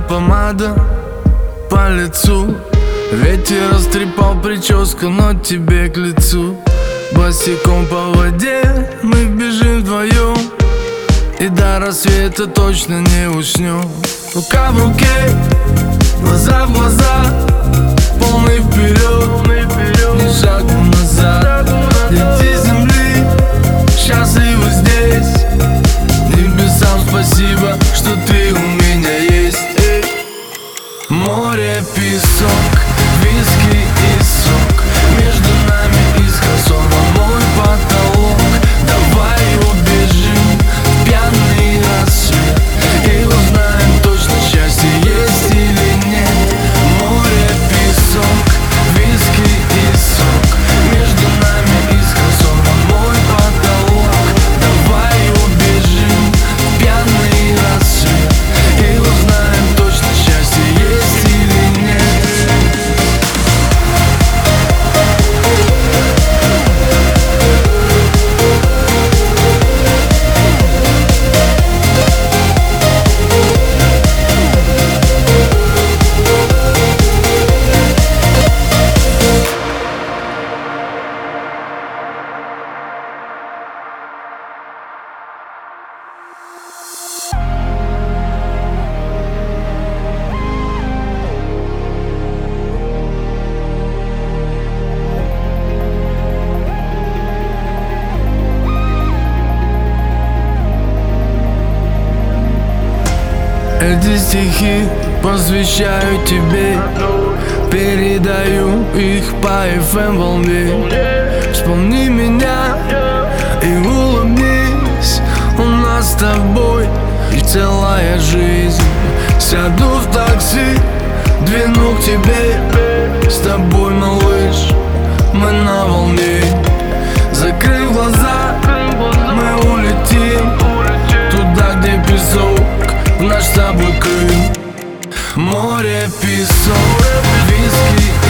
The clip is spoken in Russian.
помада по лицу. Ветер растрепал прическу, но тебе к лицу. Босиком по воде мы бежим вдвоем. И до рассвета точно не уснем. Рука в руке, глаза в глаза Полный вперед, не шагу назад Эти стихи посвящаю тебе. Передаю их по FM волне. Вспомни меня и улыбнись. У нас с тобой целая жизнь. Сяду в такси, двину к тебе. С тобой, малыш, мы на волне. Закрыв глаза, мы улетим Туда, где песок наш с тобой Крым Море, песок, виски и